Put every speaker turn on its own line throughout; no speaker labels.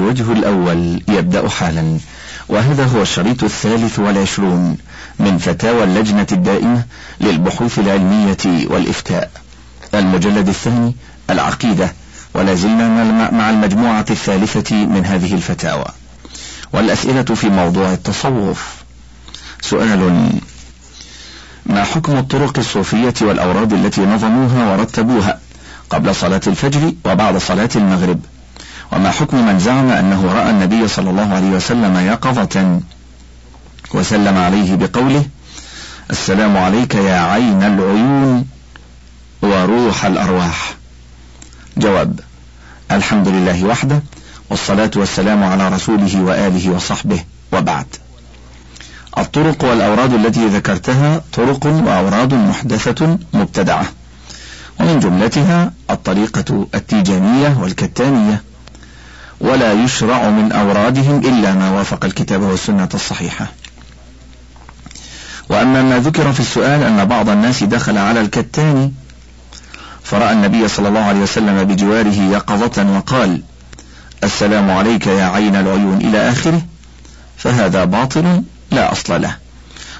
الوجه الأول يبدأ حالا وهذا هو الشريط الثالث والعشرون من فتاوى اللجنة الدائمة للبحوث العلمية والإفتاء. المجلد الثاني العقيدة ولا زلنا مع المجموعة الثالثة من هذه الفتاوى. والأسئلة في موضوع التصوف. سؤال ما حكم الطرق الصوفية والأوراد التي نظموها ورتبوها قبل صلاة الفجر وبعد صلاة المغرب؟ وما حكم من زعم أنه رأى النبي صلى الله عليه وسلم يقظة؟ وسلم عليه بقوله السلام عليك يا عين العيون وروح الأرواح. جواب الحمد لله وحده والصلاة والسلام على رسوله وآله وصحبه وبعد. الطرق والأوراد التي ذكرتها طرق وأوراد محدثة مبتدعة. ومن جملتها الطريقة التيجانية والكتانية. ولا يشرع من أورادهم إلا ما وافق الكتاب والسنة الصحيحة. وأما ما ذكر في السؤال أن بعض الناس دخل على الكتاني فرأى النبي صلى الله عليه وسلم بجواره يقظة وقال السلام عليك يا عين العيون إلى آخره فهذا باطل لا أصل له.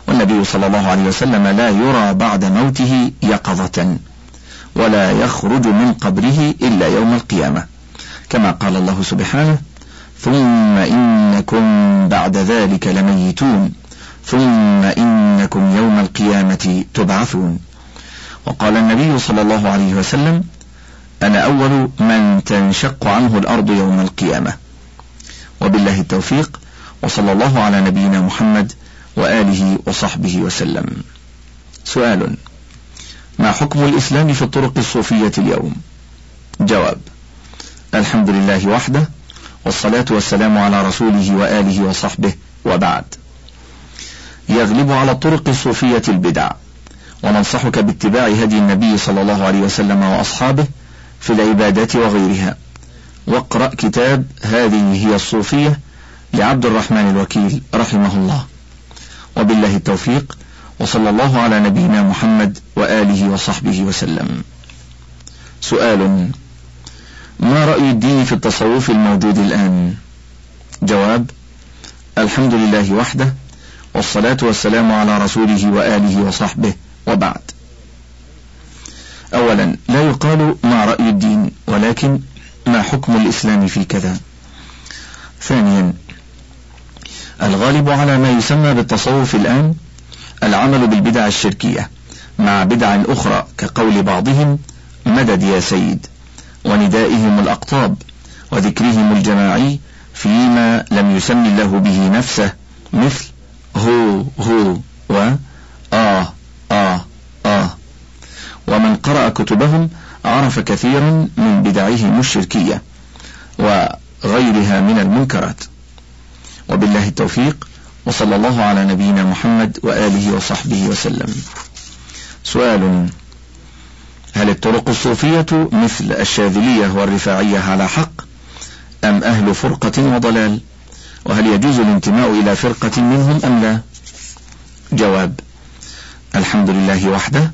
والنبي صلى الله عليه وسلم لا يرى بعد موته يقظة ولا يخرج من قبره إلا يوم القيامة. كما قال الله سبحانه ثم إنكم بعد ذلك لميتون ثم إنكم يوم القيامة تبعثون. وقال النبي صلى الله عليه وسلم أنا أول من تنشق عنه الأرض يوم القيامة. وبالله التوفيق وصلى الله على نبينا محمد وآله وصحبه وسلم. سؤال ما حكم الإسلام في الطرق الصوفية اليوم؟ جواب الحمد لله وحده والصلاة والسلام على رسوله وآله وصحبه وبعد. يغلب على الطرق الصوفية البدع وننصحك باتباع هدي النبي صلى الله عليه وسلم وأصحابه في العبادات وغيرها. واقرأ كتاب هذه هي الصوفية لعبد الرحمن الوكيل رحمه الله. وبالله التوفيق وصلى الله على نبينا محمد وآله وصحبه وسلم. سؤال ما رأي الدين في التصوف الموجود الآن؟ جواب الحمد لله وحده والصلاة والسلام على رسوله وآله وصحبه وبعد. أولا لا يقال ما رأي الدين ولكن ما حكم الإسلام في كذا ثانيا الغالب على ما يسمى بالتصوف الآن العمل بالبدع الشركية مع بدع أخرى كقول بعضهم مدد يا سيد. وندائهم الأقطاب وذكرهم الجماعي فيما لم يسم الله به نفسه مثل هو هو و آه آه آه ومن قرأ كتبهم عرف كثيرا من بدعهم الشركية وغيرها من المنكرات وبالله التوفيق وصلى الله على نبينا محمد وآله وصحبه وسلم. سؤال هل الطرق الصوفية مثل الشاذلية والرفاعية على حق أم أهل فرقة وضلال؟ وهل يجوز الانتماء إلى فرقة منهم أم لا؟ جواب الحمد لله وحده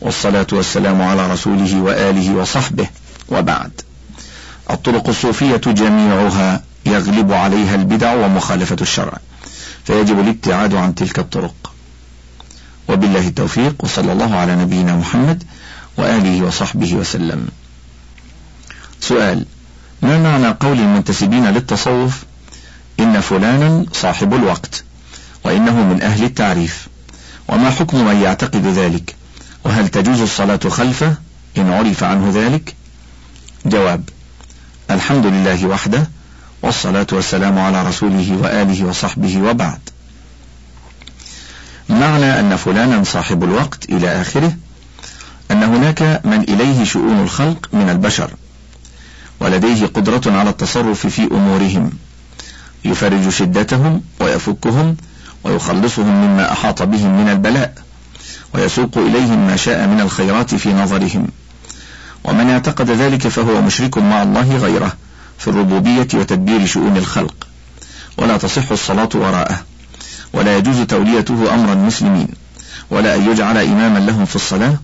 والصلاة والسلام على رسوله وآله وصحبه وبعد. الطرق الصوفية جميعها يغلب عليها البدع ومخالفة الشرع فيجب الابتعاد عن تلك الطرق. وبالله التوفيق وصلى الله على نبينا محمد وآله وصحبه وسلم. سؤال ما معنى قول المنتسبين للتصوف إن فلانا صاحب الوقت وإنه من أهل التعريف؟ وما حكم من يعتقد ذلك؟ وهل تجوز الصلاة خلفه إن عرف عنه ذلك؟ جواب الحمد لله وحده والصلاة والسلام على رسوله وآله وصحبه وبعد. معنى أن فلانا صاحب الوقت إلى آخره أن هناك من إليه شؤون الخلق من البشر ولديه قدرة على التصرف في أمورهم. يفرج شدتهم ويفكهم ويخلصهم مما أحاط بهم من البلاء ويسوق إليهم ما شاء من الخيرات في نظرهم. ومن اعتقد ذلك فهو مشرك مع الله غيره في الربوبية وتدبير شؤون الخلق. ولا تصح الصلاة وراءه ولا يجوز توليته أمر المسلمين ولا أن يجعل إماما لهم في الصلاة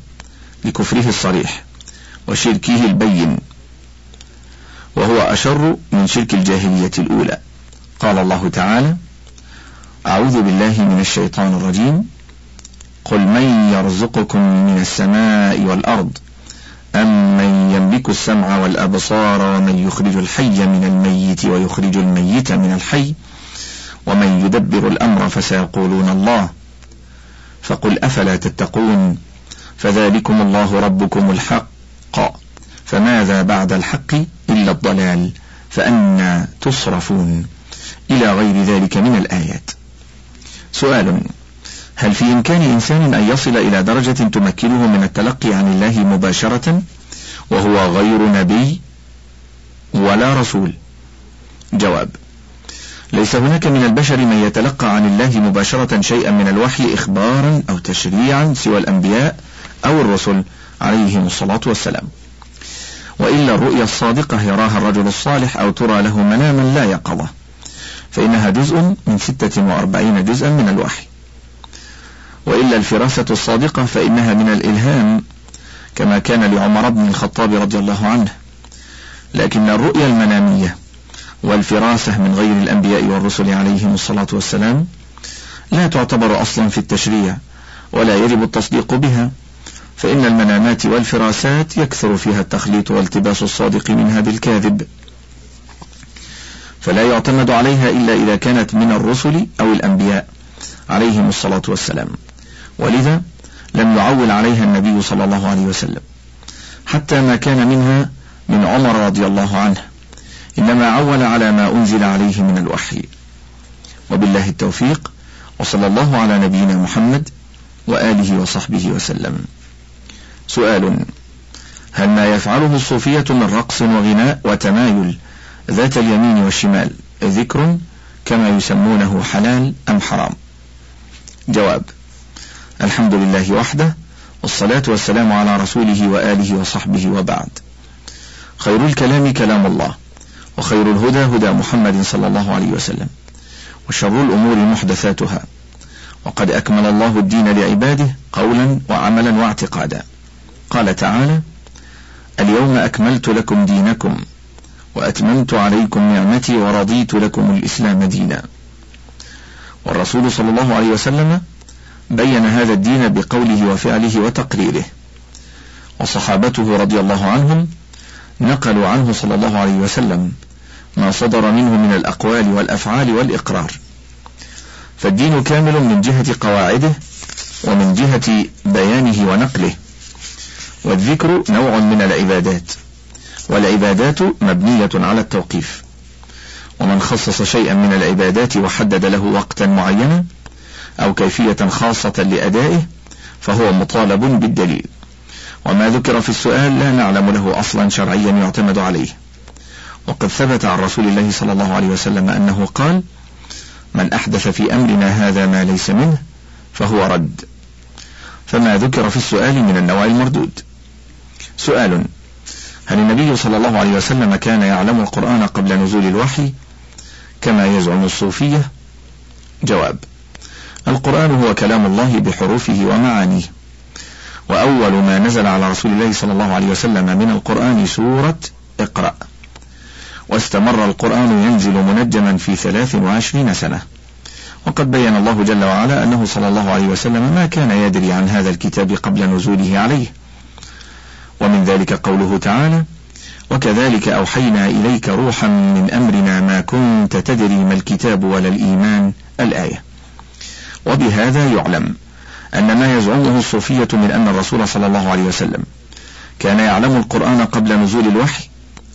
لكفره الصريح وشركه البين وهو أشر من شرك الجاهلية الأولى. قال الله تعالى أعوذ بالله من الشيطان الرجيم. قل من يرزقكم من السماء والأرض أم من يملك السمع والأبصار ومن يخرج الحي من الميت ويخرج الميت من الحي ومن يدبر الأمر فسيقولون الله. فقل أفلا تتقون؟ فذلكم الله ربكم الحق. فماذا بعد الحق إلا الضلال؟ فأنا تصرفون إلى غير ذلك من الآيات. سؤال هل في إمكان إنسان أن يصل إلى درجة تمكنه من التلقي عن الله مباشرة وهو غير نبي ولا رسول؟ جواب ليس هناك من البشر من يتلقى عن الله مباشرة شيئا من الوحي إخبارا أو تشريعا سوى الأنبياء أو الرسل عليهم الصلاة والسلام. وإلا الرؤيا الصادقة يراها الرجل الصالح أو ترى له مناما لا يقظة. فإنها جزء من ستة وأربعين جزءا من الوحي. وإلا الفراسة الصادقة فإنها من الإلهام كما كان لعمر بن الخطاب رضي الله عنه. لكن الرؤيا المنامية والفراسة من غير الأنبياء والرسل عليهم الصلاة والسلام لا تعتبر أصلا في التشريع ولا يجب التصديق بها. فإن المنامات والفراسات يكثر فيها التخليط والتباس الصادق منها بالكاذب فلا يعتمد عليها إلا إذا كانت من الرسل أو الأنبياء عليهم الصلاة والسلام. ولذا لم يعول عليها النبي صلى الله عليه وسلم. حتى ما كان منها من عمر رضي الله عنه. إنما عول على ما أنزل عليه من الوحي. وبالله التوفيق وصلى الله على نبينا محمد وآله وصحبه وسلم. سؤال. هل ما يفعله الصوفية من رقص وغناء وتمايل ذات اليمين والشمال ذكر كما يسمونه حلال أم حرام؟ جواب الحمد لله وحده والصلاة والسلام على رسوله وآله وصحبه وبعد. خير الكلام كلام الله وخير الهدى هدى محمد صلى الله عليه وسلم وشر الأمور محدثاتها. وقد أكمل الله الدين لعباده قولا وعملا واعتقادا. قال تعالى اليوم أكملت لكم دينكم وأتممت عليكم نعمتي ورضيت لكم الإسلام دينا. والرسول صلى الله عليه وسلم بين هذا الدين بقوله وفعله وتقريره. وصحابته رضي الله عنهم نقلوا عنه صلى الله عليه وسلم ما صدر منه من الأقوال والأفعال والإقرار. فالدين كامل من جهة قواعده ومن جهة بيانه ونقله. والذكر نوع من العبادات والعبادات مبنية على التوقيف. ومن خصص شيئا من العبادات وحدد له وقتا معينا أو كيفية خاصة لأدائه فهو مطالب بالدليل. وما ذكر في السؤال لا نعلم له أصلا شرعيا يعتمد عليه. وقد ثبت عن رسول الله صلى الله عليه وسلم أنه قال من أحدث في أمرنا هذا ما ليس منه فهو رد. فما ذكر في السؤال من النوع المردود. سؤال. هل النبي صلى الله عليه وسلم كان يعلم القرآن قبل نزول الوحي كما يزعم الصوفية؟ جواب. القرآن هو كلام الله بحروفه ومعانيه. وأول ما نزل على رسول الله صلى الله عليه وسلم من القرآن سورة اقرأ. واستمر القرآن ينزل منجما في ثلاث وعشرين سنة. وقد بين الله جل وعلا أنه صلى الله عليه وسلم ما كان يدري عن هذا الكتاب قبل نزوله عليه. ومن ذلك قوله تعالى وكذلك أوحينا إليك روحا من أمرنا ما كنت تدري ما الكتاب ولا الإيمان الآية. وبهذا يعلم أن ما يزعمه الصوفية من أن الرسول صلى الله عليه وسلم كان يعلم القرآن قبل نزول الوحي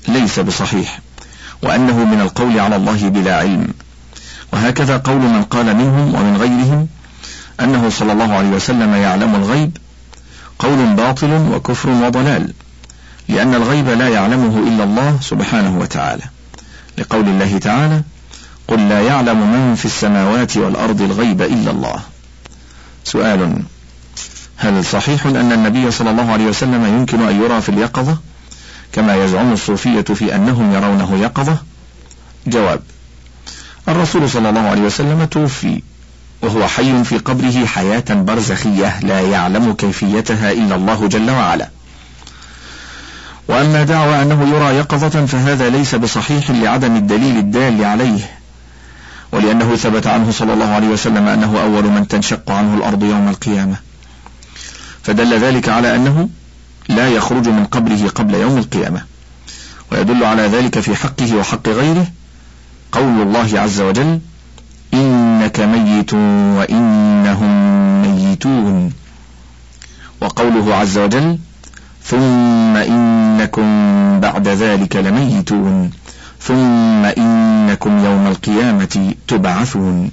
ليس بصحيح وأنه من القول على الله بلا علم. وهكذا قول من قال منهم ومن غيرهم أنه صلى الله عليه وسلم يعلم الغيب قول باطل وكفر وضلال لأن الغيب لا يعلمه إلا الله سبحانه وتعالى. لقول الله تعالى قل لا يعلم من في السماوات والأرض الغيب إلا الله. سؤال هل صحيح أن النبي صلى الله عليه وسلم يمكن أن يرى في اليقظة كما يزعم الصوفية في أنهم يرونه يقظة؟ جواب الرسول صلى الله عليه وسلم توفي وهو حي في قبره حياة برزخية لا يعلم كيفيتها إلا الله جل وعلا. وأما دعوى أنه يرى يقظة فهذا ليس بصحيح لعدم الدليل الدال عليه ولأنه ثبت عنه صلى الله عليه وسلم أنه أول من تنشق عنه الأرض يوم القيامة. فدل ذلك على أنه لا يخرج من قبره قبل يوم القيامة ويدل على ذلك في حقه وحق غيره قول الله عز وجل إنك ميت وإنهم ميتون. وقوله عز وجل ثم إنكم بعد ذلك لميتون. ثم إنكم يوم القيامة تبعثون.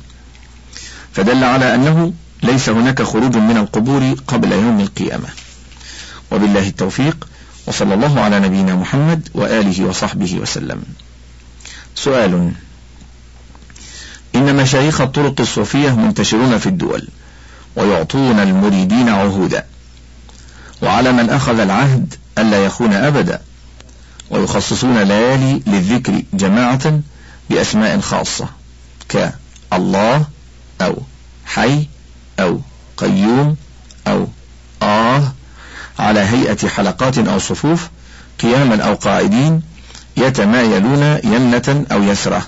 فدل على أنه ليس هناك خروج من القبور قبل يوم القيامة. وبالله التوفيق وصلى الله على نبينا محمد وآله وصحبه وسلم. سؤال إن مشايخ الطرق الصوفية منتشرون في الدول ويعطون المريدين عهودا وعلى من أخذ العهد ألا يخون أبدا ويخصصون ليالي للذكر جماعة بأسماء خاصة كالله أو حي أو قيوم أو آه على هيئة حلقات أو صفوف قياما أو قائدين يتمايلون يمنة أو يسرة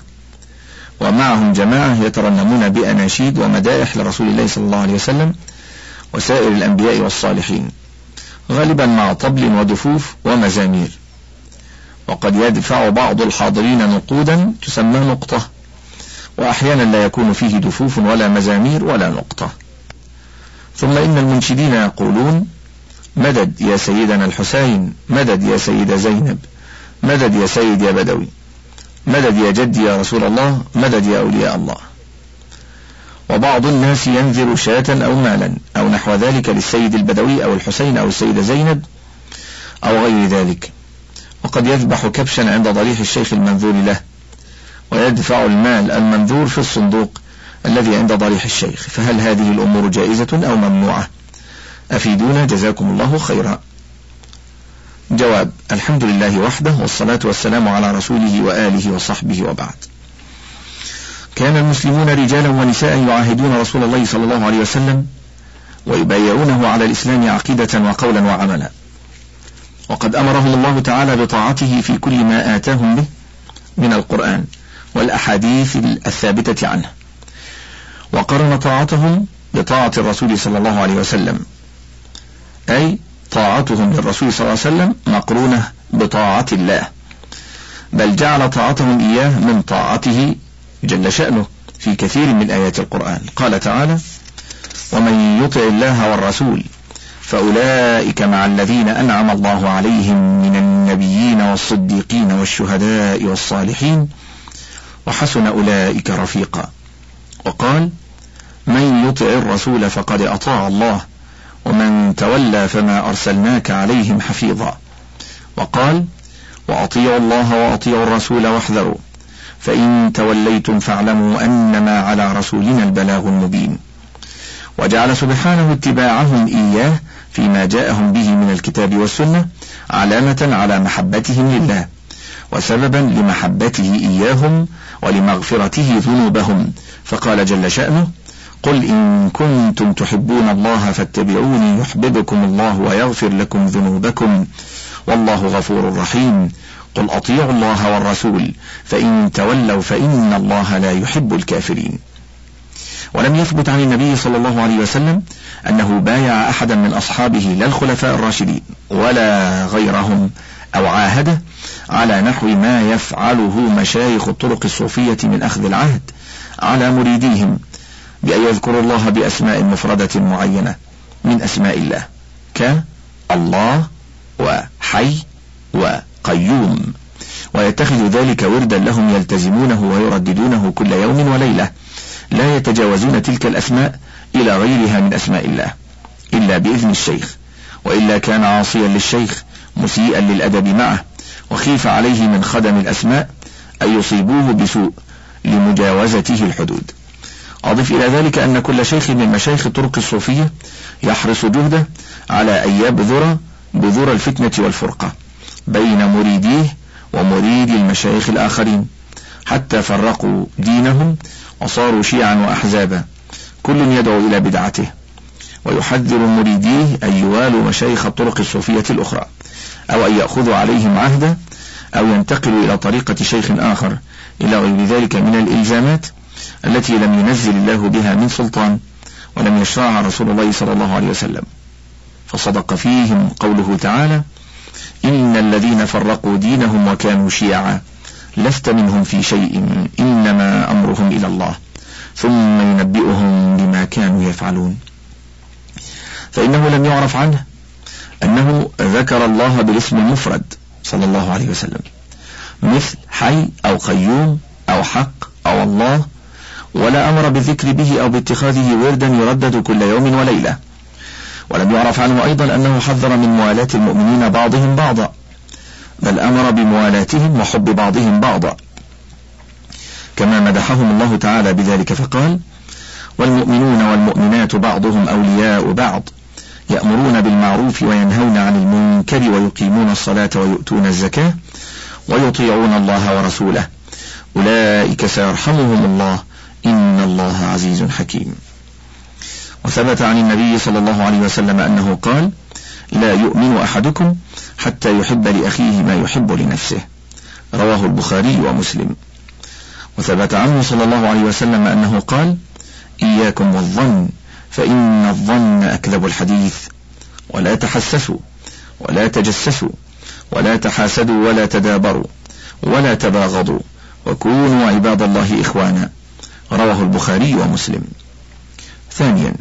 ومعهم جماعة يترنمون بأناشيد ومدائح لرسول الله صلى الله عليه وسلم وسائر الأنبياء والصالحين غالبا مع طبل ودفوف ومزامير. وقد يدفع بعض الحاضرين نقودا تسمى نقطة وأحيانا لا يكون فيه دفوف ولا مزامير ولا نقطة. ثم إن المنشدين يقولون مدد يا سيدنا الحسين مدد يا سيدة زينب مدد يا سيد يا بدوي. مدد يا جدي يا رسول الله مدد يا أولياء الله. وبعض الناس ينذر شاة أو مالا أو نحو ذلك للسيد البدوي أو الحسين أو السيدة زينب أو غير ذلك. وقد يذبح كبشا عند ضريح الشيخ المنذور له ويدفع المال المنذور في الصندوق الذي عند ضريح الشيخ. فهل هذه الأمور جائزة أو ممنوعة؟ أفيدونا جزاكم الله خيرا. جواب الحمد لله وحده والصلاة والسلام على رسوله وآله وصحبه وبعد. كان المسلمون رجالا ونساء يعاهدون رسول الله صلى الله عليه وسلم ويبايعونه على الإسلام عقيدة وقولا وعملا. وقد أمرهم الله تعالى بطاعته في كل ما آتاهم به من القرآن والأحاديث الثابتة عنه. وقرن طاعتهم بطاعة الرسول صلى الله عليه وسلم. أي طاعتهم للرسول صلى الله عليه وسلم مقرونة بطاعة الله. بل جعل طاعتهم إياه من طاعته جل شأنه في كثير من آيات القرآن. قال تعالى ومن يطع الله والرسول فأولئك مع الذين أنعم الله عليهم من النبيين والصديقين والشهداء والصالحين وحسن أولئك رفيقا وقال من يطع الرسول فقد أطاع الله ومن تولى فما أرسلناك عليهم حفيظا. وقال وأطيعوا الله وأطيعوا الرسول واحذروا فإن توليتم فاعلموا أنما على رسولنا البلاغ المبين. وجعل سبحانه اتباعهم إياه فيما جاءهم به من الكتاب والسنة علامة على محبتهم لله وسببا لمحبته إياهم ولمغفرته ذنوبهم. فقال جل شأنه قل إن كنتم تحبون الله فاتبعوني يحببكم الله ويغفر لكم ذنوبكم. والله غفور رحيم. قل أطيعوا الله والرسول فإن تولوا فإن الله لا يحب الكافرين. ولم يثبت عن النبي صلى الله عليه وسلم أنه بايع أحدا من أصحابه لا الخلفاء الراشدين ولا غيرهم أو عاهده على نحو ما يفعله مشايخ الطرق الصوفية من أخذ العهد على مريديهم. بأن يذكروا الله بأسماء مفردة معينة من أسماء الله. كالله وحي وقيوم ويتخذ ذلك وردا لهم يلتزمونه ويرددونه كل يوم وليلة. لا يتجاوزون تلك الأسماء إلى غيرها من أسماء الله إلا بإذن الشيخ. وإلا كان عاصيا للشيخ مسيئا للأدب معه. وخيف عليه من خدم الأسماء أن يصيبوه بسوء لمجاوزته الحدود. أضف إلى ذلك أن كل شيخ من مشايخ الطرق الصوفية يحرص جهده على أن يبذر بذور الفتنة والفرقة بين مريديه ومريد المشايخ الآخرين حتى فرقوا دينهم وصاروا شيعا وأحزابا. كل يدعو إلى بدعته ويحذر مريديه أن يوالوا مشايخ الطرق الصوفية الأخرى أو أن يأخذوا عليهم عهدا أو ينتقلوا إلى طريقة شيخ آخر إلى غير ذلك من الإلزامات التي لم ينزل الله بها من سلطان ولم يشرعها رسول الله صلى الله عليه وسلم. فصدق فيهم قوله تعالى إن الذين فرقوا دينهم وكانوا شيعا لست منهم في شيء إنما أمرهم إلى الله. ثم ينبئهم بما كانوا يفعلون. فإنه لم يعرف عنه أنه ذكر الله بالاسم المفرد صلى الله عليه وسلم. مثل حي أو قيوم أو حق أو الله ولا أمر بالذكر به أو باتخاذه وردا يردد كل يوم وليلة. ولم يعرف عنه أيضا أنه حذر من موالاة المؤمنين بعضهم بعضا. بل أمر بموالاتهم وحب بعضهم بعضا. كما مدحهم الله تعالى بذلك فقال والمؤمنون والمؤمنات بعضهم أولياء بعض يأمرون بالمعروف وينهون عن المنكر ويقيمون الصلاة ويؤتون الزكاة ويطيعون الله ورسوله. أولئك سيرحمهم الله. إن الله عزيز حكيم. وثبت عن النبي صلى الله عليه وسلم أنه قال لا يؤمن أحدكم حتى يحب لأخيه ما يحب لنفسه. رواه البخاري ومسلم. وثبت عنه صلى الله عليه وسلم أنه قال إياكم والظن فإن الظن أكذب الحديث. ولا تحسسوا ولا تجسسوا ولا تحاسدوا ولا تدابروا ولا تباغضوا وكونوا عباد الله إخوانا. رواه البخاري ومسلم. ثانيا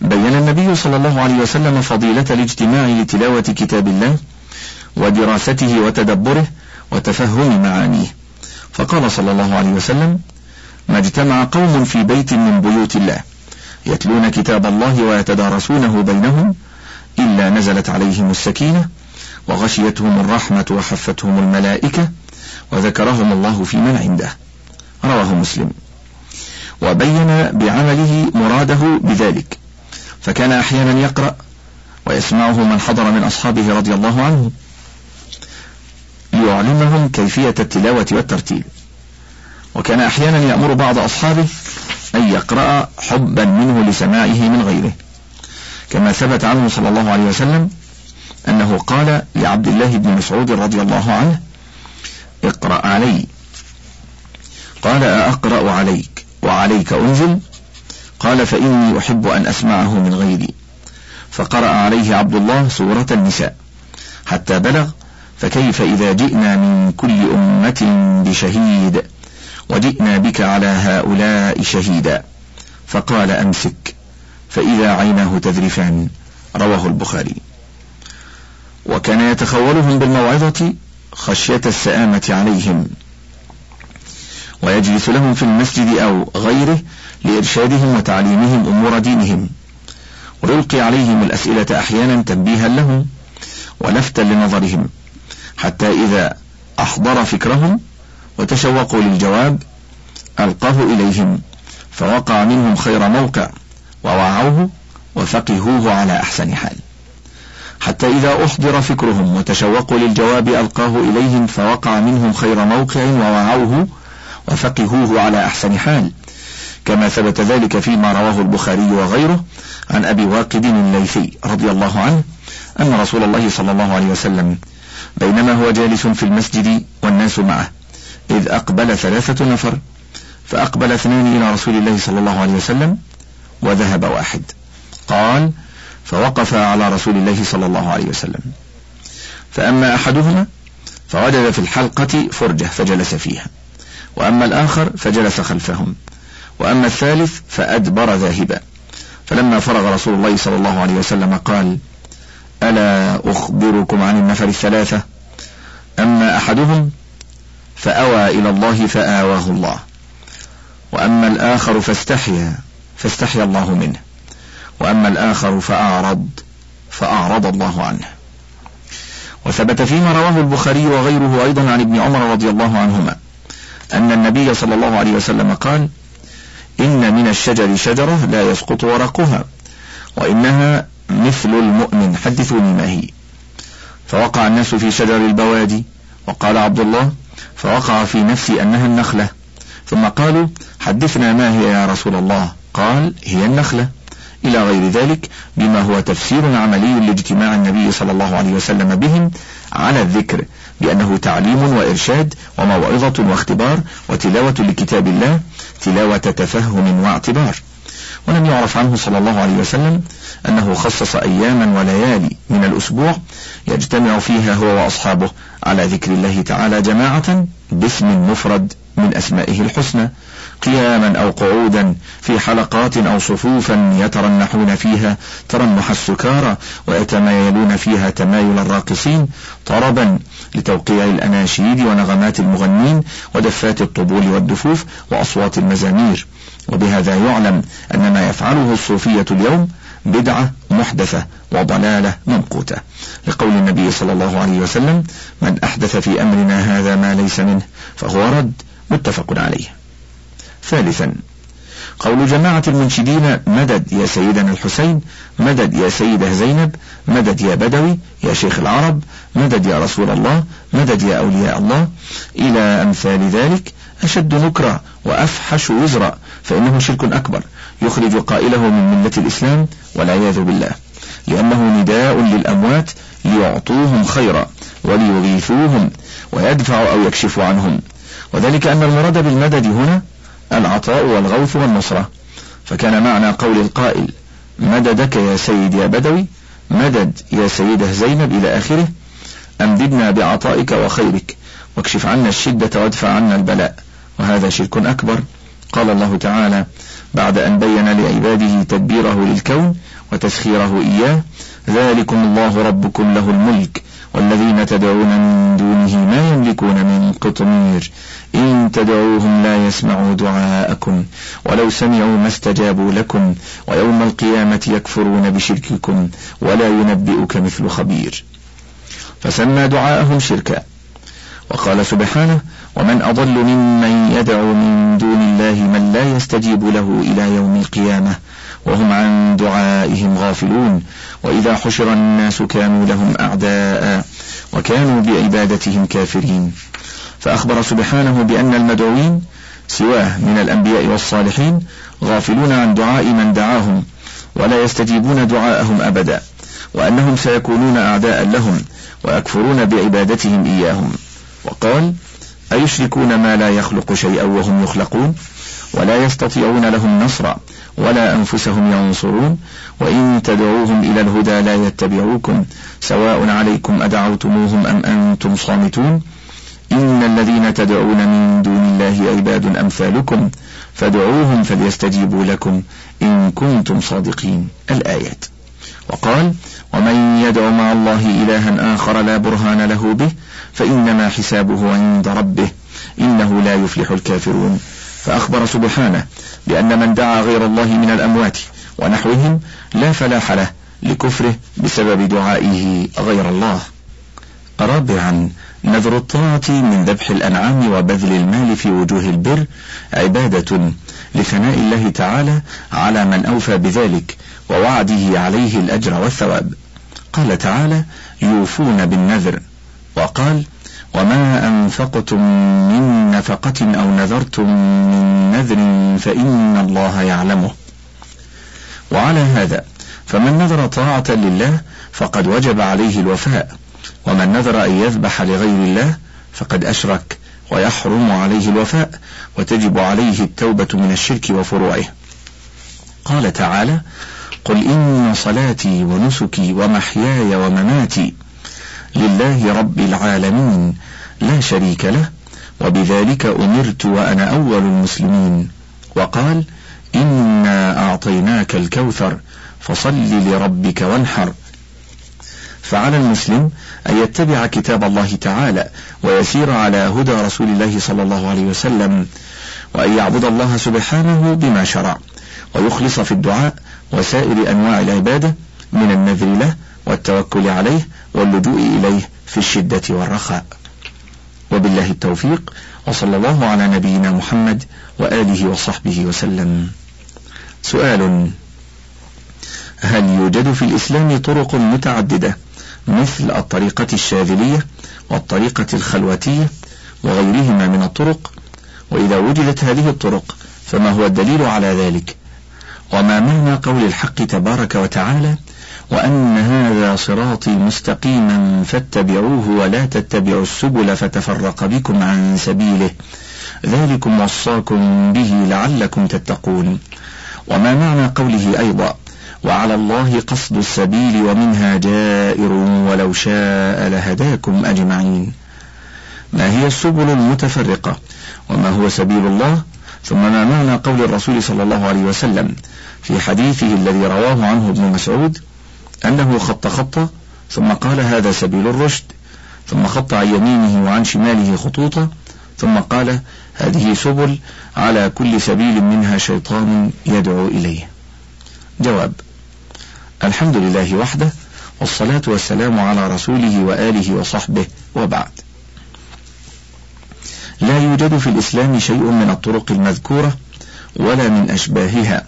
بين النبي صلى الله عليه وسلم فضيلة الاجتماع لتلاوة كتاب الله ودراسته وتدبره وتفهم معانيه. فقال صلى الله عليه وسلم ما اجتمع قوم في بيت من بيوت الله يتلون كتاب الله ويتدارسونه بينهم إلا نزلت عليهم السكينة وغشيتهم الرحمة وحفتهم الملائكة وذكرهم الله في من عنده. رواه مسلم. وبين بعمله مراده بذلك. فكان أحيانا يقرأ ويسمعه من حضر من أصحابه رضي الله عنه ليعلمهم كيفية التلاوة والترتيل. وكان أحيانا يأمر بعض أصحابه أن يقرأ حبا منه لسماعه من غيره. كما ثبت عنه صلى الله عليه وسلم أنه قال لعبد الله بن مسعود رضي الله عنه اقرأ علي. قال أقرأ عليك. وعليك أنزل. قال فإني أحب أن أسمعه من غيري. فقرأ عليه عبد الله سورة النساء. حتى بلغ فكيف إذا جئنا من كل أمة بشهيد وجئنا بك على هؤلاء شهيدا. فقال أمسك فإذا عيناه تذرفان رواه البخاري. وكان يتخولهم بالموعظة خشية السآمة عليهم. ويجلس لهم في المسجد أو غيره لإرشادهم وتعليمهم أمور دينهم. ويلقي عليهم الأسئلة أحيانا تنبيها لهم ولفتا لنظرهم حتى إذا أحضر فكرهم وتشوقوا للجواب ألقاه إليهم فوقع منهم خير موقع ووعوه وفقهوه على أحسن حال. حتى إذا أحضر فكرهم وتشوقوا للجواب ألقاه إليهم فوقع منهم خير موقع ووعوه وفقهوه على أحسن حال. كما ثبت ذلك فيما رواه البخاري وغيره عن أبي واقد الليثي رضي الله عنه أن رسول الله صلى الله عليه وسلم بينما هو جالس في المسجد والناس معه إذ أقبل ثلاثة نفر فأقبل اثنان إلى رسول الله صلى الله عليه وسلم وذهب واحد. قال فوقف على رسول الله صلى الله عليه وسلم. فأما أحدهما فوجد في الحلقة فرجة فجلس فيها. وأما الآخر فجلس خلفهم. وأما الثالث فأدبر ذاهبا. فلما فرغ رسول الله صلى الله عليه وسلم قال ألا أخبركم عن النفر الثلاثة؟ أما أحدهم فأوى إلى الله فآواه الله. وأما الآخر فاستحيا فاستحيا الله منه. وأما الآخر فأعرض فأعرض الله عنه. وثبت فيما رواه البخاري وغيره أيضا عن ابن عمر رضي الله عنهما. أن النبي صلى الله عليه وسلم قال إن من الشجر شجرة لا يسقط ورقها وإنها مثل المؤمن حدثوني ما هي. فوقع الناس في شجر البوادي وقال عبد الله فوقع في نفسي أنها النخلة. ثم قالوا حدثنا ما هي يا رسول الله؟ قال هي النخلة. إلى غير ذلك بما هو تفسير عملي لاجتماع النبي صلى الله عليه وسلم بهم على الذكر. بأنه تعليم وإرشاد وموعظة واختبار وتلاوة لكتاب الله تلاوة تفهم واعتبار. ولم يعرف عنه صلى الله عليه وسلم أنه خصص أياما وليالي من الأسبوع يجتمع فيها هو وأصحابه على ذكر الله تعالى جماعة باسم مفرد من أسمائه الحسنى. قياما أو قعودا في حلقات أو صفوفا يترنحون فيها ترنح السكارى ويتمايلون فيها تمايل الراقصين طربا لتوقيع الأناشيد ونغمات المغنين ودفات الطبول والدفوف وأصوات المزامير. وبهذا يعلم أن ما يفعله الصوفية اليوم بدعة محدثة وضلالة ممقوتة لقول النبي صلى الله عليه وسلم من أحدث في أمرنا هذا ما ليس منه فهو رد. متفق عليه. ثالثا. قول جماعة المنشدين مدد يا سيدنا الحسين مدد يا سيدة زينب مدد يا بدوي يا شيخ العرب مدد يا رسول الله مدد يا أولياء الله. إلى أمثال ذلك أشد نكرا وأفحش وزرا فإنه شرك أكبر يخرج قائله من ملة الإسلام والعياذ بالله لأنه نداء للأموات ليعطوهم خيرا وليغيثوهم ويدفع أو يكشف عنهم. وذلك أن المراد بالمدد هنا العطاء والغوث والنصرة. فكان معنى قول القائل مددك يا سيد يا بدوي مدد يا سيدة زينب إلى آخره أمددنا بعطائك وخيرك واكشف عنا الشدة وادفع عنا البلاء وهذا شرك أكبر. قال الله تعالى بعد أن بين لعباده تدبيره للكون وتسخيره إياه ذلكم الله ربكم له الملك والذين تدعون من دونه ما يملكون من قطمير. إن تدعوهم لا يسمعوا دعاءكم. ولو سمعوا ما استجابوا لكم. ويوم القيامة يكفرون بشرككم. ولا ينبئك مثل خبير. فسمى دعاءهم شركا. وقال سبحانه ومن أضل ممن يدعو من دون الله من لا يستجيب له إلى يوم القيامة وهم عن دعائهم غافلون. وإذا حشر الناس كانوا لهم أعداء وكانوا بعبادتهم كافرين. فأخبر سبحانه بأن المدعوين سواه من الأنبياء والصالحين غافلون عن دعاء من دعاهم ولا يستجيبون دعاءهم أبدا وأنهم سيكونون أعداء لهم ويكفرون بعبادتهم إياهم. وقال أيشركون ما لا يخلق شيئا وهم يخلقون ولا يستطيعون لهم نصرا. ولا أنفسهم ينصرون وإن تدعوهم إلى الهدى لا يتبعوكم سواء عليكم أدعوتموهم أم أنتم صامتون. إن الذين تدعون من دون الله عباد أمثالكم فادعوهم فليستجيبوا لكم إن كنتم صادقين. الآيات. وقال ومن يدع مع الله إلها آخر لا برهان له به فإنما حسابه عند ربه إنه لا يفلح الكافرون. فأخبر سبحانه بأن من دعا غير الله من الأموات ونحوهم لا فلاح له لكفره بسبب دعائه غير الله. رابعا نذر الطاعة من ذبح الأنعام وبذل المال في وجوه البر عبادة لثناء الله تعالى على من أوفى بذلك ووعده عليه الأجر والثواب. قال تعالى يوفون بالنذر. وقال وما أنفقتم من نفقة أو نذرتم من نذر فإن الله يعلمه وعلى هذا فمن نذر طاعة لله فقد وجب عليه الوفاء ومن نذر أن يذبح لغير الله فقد أشرك ويحرم عليه الوفاء وتجب عليه التوبة من الشرك وفروعه قال تعالى قل إن صلاتي ونسكي ومحياي ومماتي لله رب العالمين لا شريك له وبذلك أمرت وأنا أول المسلمين. وقال إنا أعطيناك الكوثر فصل لربك وانحر. فعلى المسلم أن يتبع كتاب الله تعالى ويسير على هدى رسول الله صلى الله عليه وسلم وأن يعبد الله سبحانه بما شرع ويخلص في الدعاء وسائر أنواع العبادة من النذر له والتوكل عليه واللجوء إليه في الشدة والرخاء. وبالله التوفيق وصلى الله على نبينا محمد وآله وصحبه وسلم. سؤال هل يوجد في الإسلام طرق متعددة مثل الطريقة الشاذلية والطريقة الخلوتية وغيرهما من الطرق؟ وإذا وجدت هذه الطرق فما هو الدليل على ذلك؟ وما معنى قول الحق تبارك وتعالى وأن هذا صراطي مستقيما فاتبعوه ولا تتبعوا السبل فتفرق بكم عن سبيله. ذلكم وصاكم به لعلكم تتقون. وما معنى قوله أيضا؟ وعلى الله قصد السبيل ومنها جائر ولو شاء لهداكم أجمعين. ما هي السبل المتفرقة؟ وما هو سبيل الله؟ ثم ما معنى قول الرسول صلى الله عليه وسلم في حديثه الذي رواه عنه ابن مسعود؟ أنه خط خطة ثم قال هذا سبيل الرشد ثم خط عن يمينه وعن شماله خطوطا ثم قال هذه سبل على كل سبيل منها شيطان يدعو إليه. جواب الحمد لله وحده والصلاة والسلام على رسوله وآله وصحبه وبعد. لا يوجد في الإسلام شيء من الطرق المذكورة ولا من أشباهها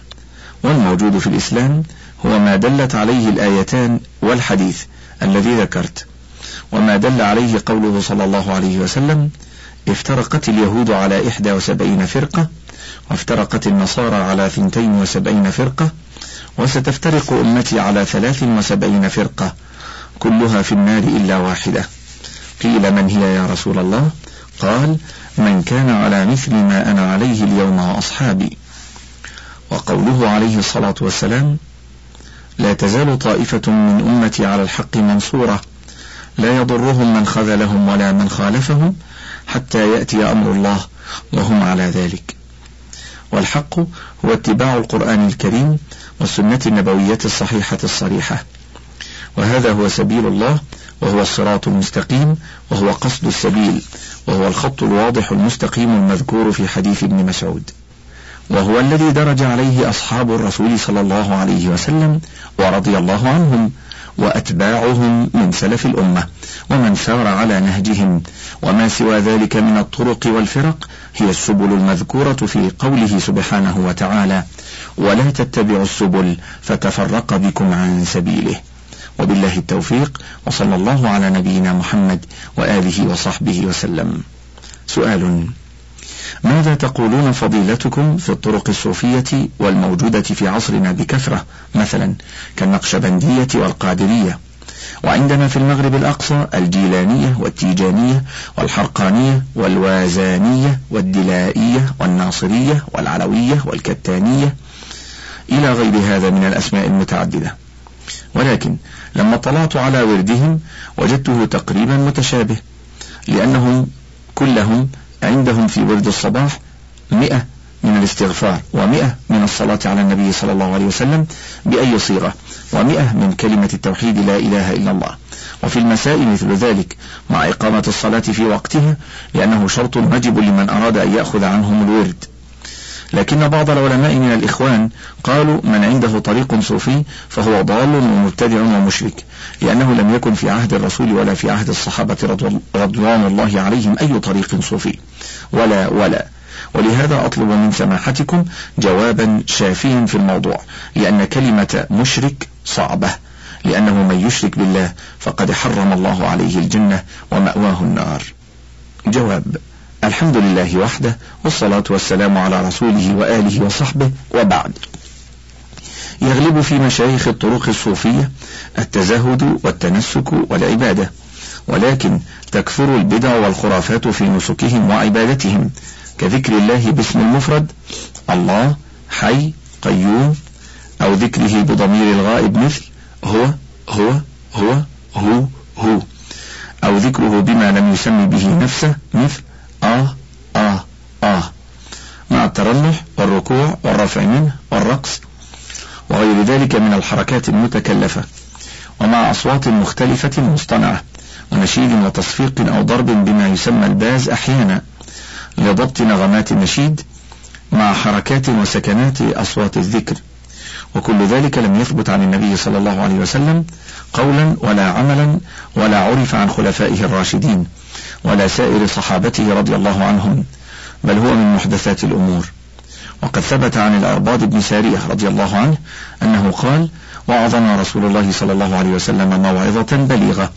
والموجود في الإسلام هو ما دلت عليه الآيتان والحديث الذي ذكرت. وما دل عليه قوله صلى الله عليه وسلم افترقت اليهود على إحدى وسبعين فرقة وافترقت النصارى على ثنتين وسبعين فرقة وستفترق أمتي على ثلاث وسبعين فرقة كلها في النار إلا واحدة. قيل من هي يا رسول الله؟ قال من كان على مثل ما أنا عليه اليوم وأصحابي. وقوله عليه الصلاة والسلام لا تزال طائفة من أمتي على الحق منصورة. لا يضرهم من خذلهم ولا من خالفهم حتى يأتي أمر الله وهم على ذلك. والحق هو اتباع القرآن الكريم والسنة النبوية الصحيحة الصريحة. وهذا هو سبيل الله وهو الصراط المستقيم وهو قصد السبيل وهو الخط الواضح المستقيم المذكور في حديث ابن مسعود. وهو الذي درج عليه أصحاب الرسول صلى الله عليه وسلم ورضي الله عنهم وأتباعهم من سلف الأمة ومن سار على نهجهم. وما سوى ذلك من الطرق والفرق هي السبل المذكورة في قوله سبحانه وتعالى ولا تتبعوا السبل فتفرق بكم عن سبيله وبالله التوفيق وصلى الله على نبينا محمد وآله وصحبه وسلم. سؤال ماذا تقولون فضيلتكم في الطرق الصوفية والموجودة في عصرنا بكثرة؟ مثلا كالنقشبندية والقادرية. وعندنا في المغرب الأقصى الجيلانية والتيجانية والحرقانية والوازانية والدلائية والناصرية والعلوية والكتانية. إلى غير هذا من الأسماء المتعددة. ولكن لما طلعت على وردهم وجدته تقريبا متشابه لأنهم كلهم عندهم في ورد الصباح مئة من الاستغفار ومئة من الصلاة على النبي صلى الله عليه وسلم بأي صيغة ومئة من كلمة التوحيد لا إله إلا الله. وفي المساء مثل ذلك مع إقامة الصلاة في وقتها لأنه شرط واجب لمن أراد أن يأخذ عنهم الورد. لكن بعض العلماء من الإخوان قالوا من عنده طريق صوفي فهو ضال ومبتدع ومشرك لأنه لم يكن في عهد الرسول ولا في عهد الصحابة رضوان الله عليهم أي طريق صوفي. ولا ولا. ولهذا أطلب من سماحتكم جوابا شافيا في الموضوع لأن كلمة مشرك صعبة لأنه من يشرك بالله فقد حرم الله عليه الجنة ومأواه النار. جواب الحمد لله وحده والصلاة والسلام على رسوله وآله وصحبه وبعد. يغلب في مشايخ الطرق الصوفية التزهد والتنسك والعبادة ولكن تكثر البدع والخرافات في نسكهم وعبادتهم كذكر الله باسم المفرد الله حي قيوم أو ذكره بضمير الغائب مثل هو هو هو هو هو أو ذكره بما لم يسمي به نفسه مثل آه. مع الترنح والركوع والرفع منه والرقص وغير ذلك من الحركات المتكلفة ومع أصوات مختلفة مصطنعة ونشيد وتصفيق أو ضرب بما يسمى الباز أحيانا لضبط نغمات النشيد مع حركات وسكنات أصوات الذكر وكل ذلك لم يثبت عن النبي صلى الله عليه وسلم قولا ولا عملا ولا عرف عن خلفائه الراشدين ولا سائر صحابته رضي الله عنهم بل هو من محدثات الأمور. وقد ثبت عن الأرباض بن سارية رضي الله عنه أنه قال وعظنا رسول الله صلى الله عليه وسلم موعظة بليغة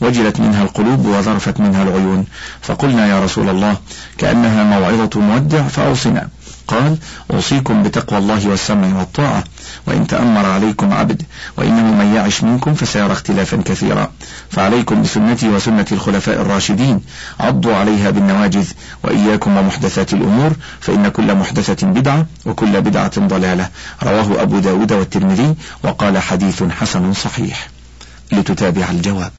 وجلت منها القلوب وذرفت منها العيون فقلنا يا رسول الله كأنها موعظة مودع فأوصنا. قال أوصيكم بتقوى الله والسمع والطاعة وإن تأمر عليكم عبد وإنه من يعش منكم فسيرى اختلافا كثيرا. فعليكم بسنتي وسنة الخلفاء الراشدين عضوا عليها بالنواجذ وإياكم ومحدثات الأمور فإن كل محدثة بدعة وكل بدعة ضلالة. رواه أبو داود والترمذي وقال حديث حسن صحيح. لتتابع الجواب.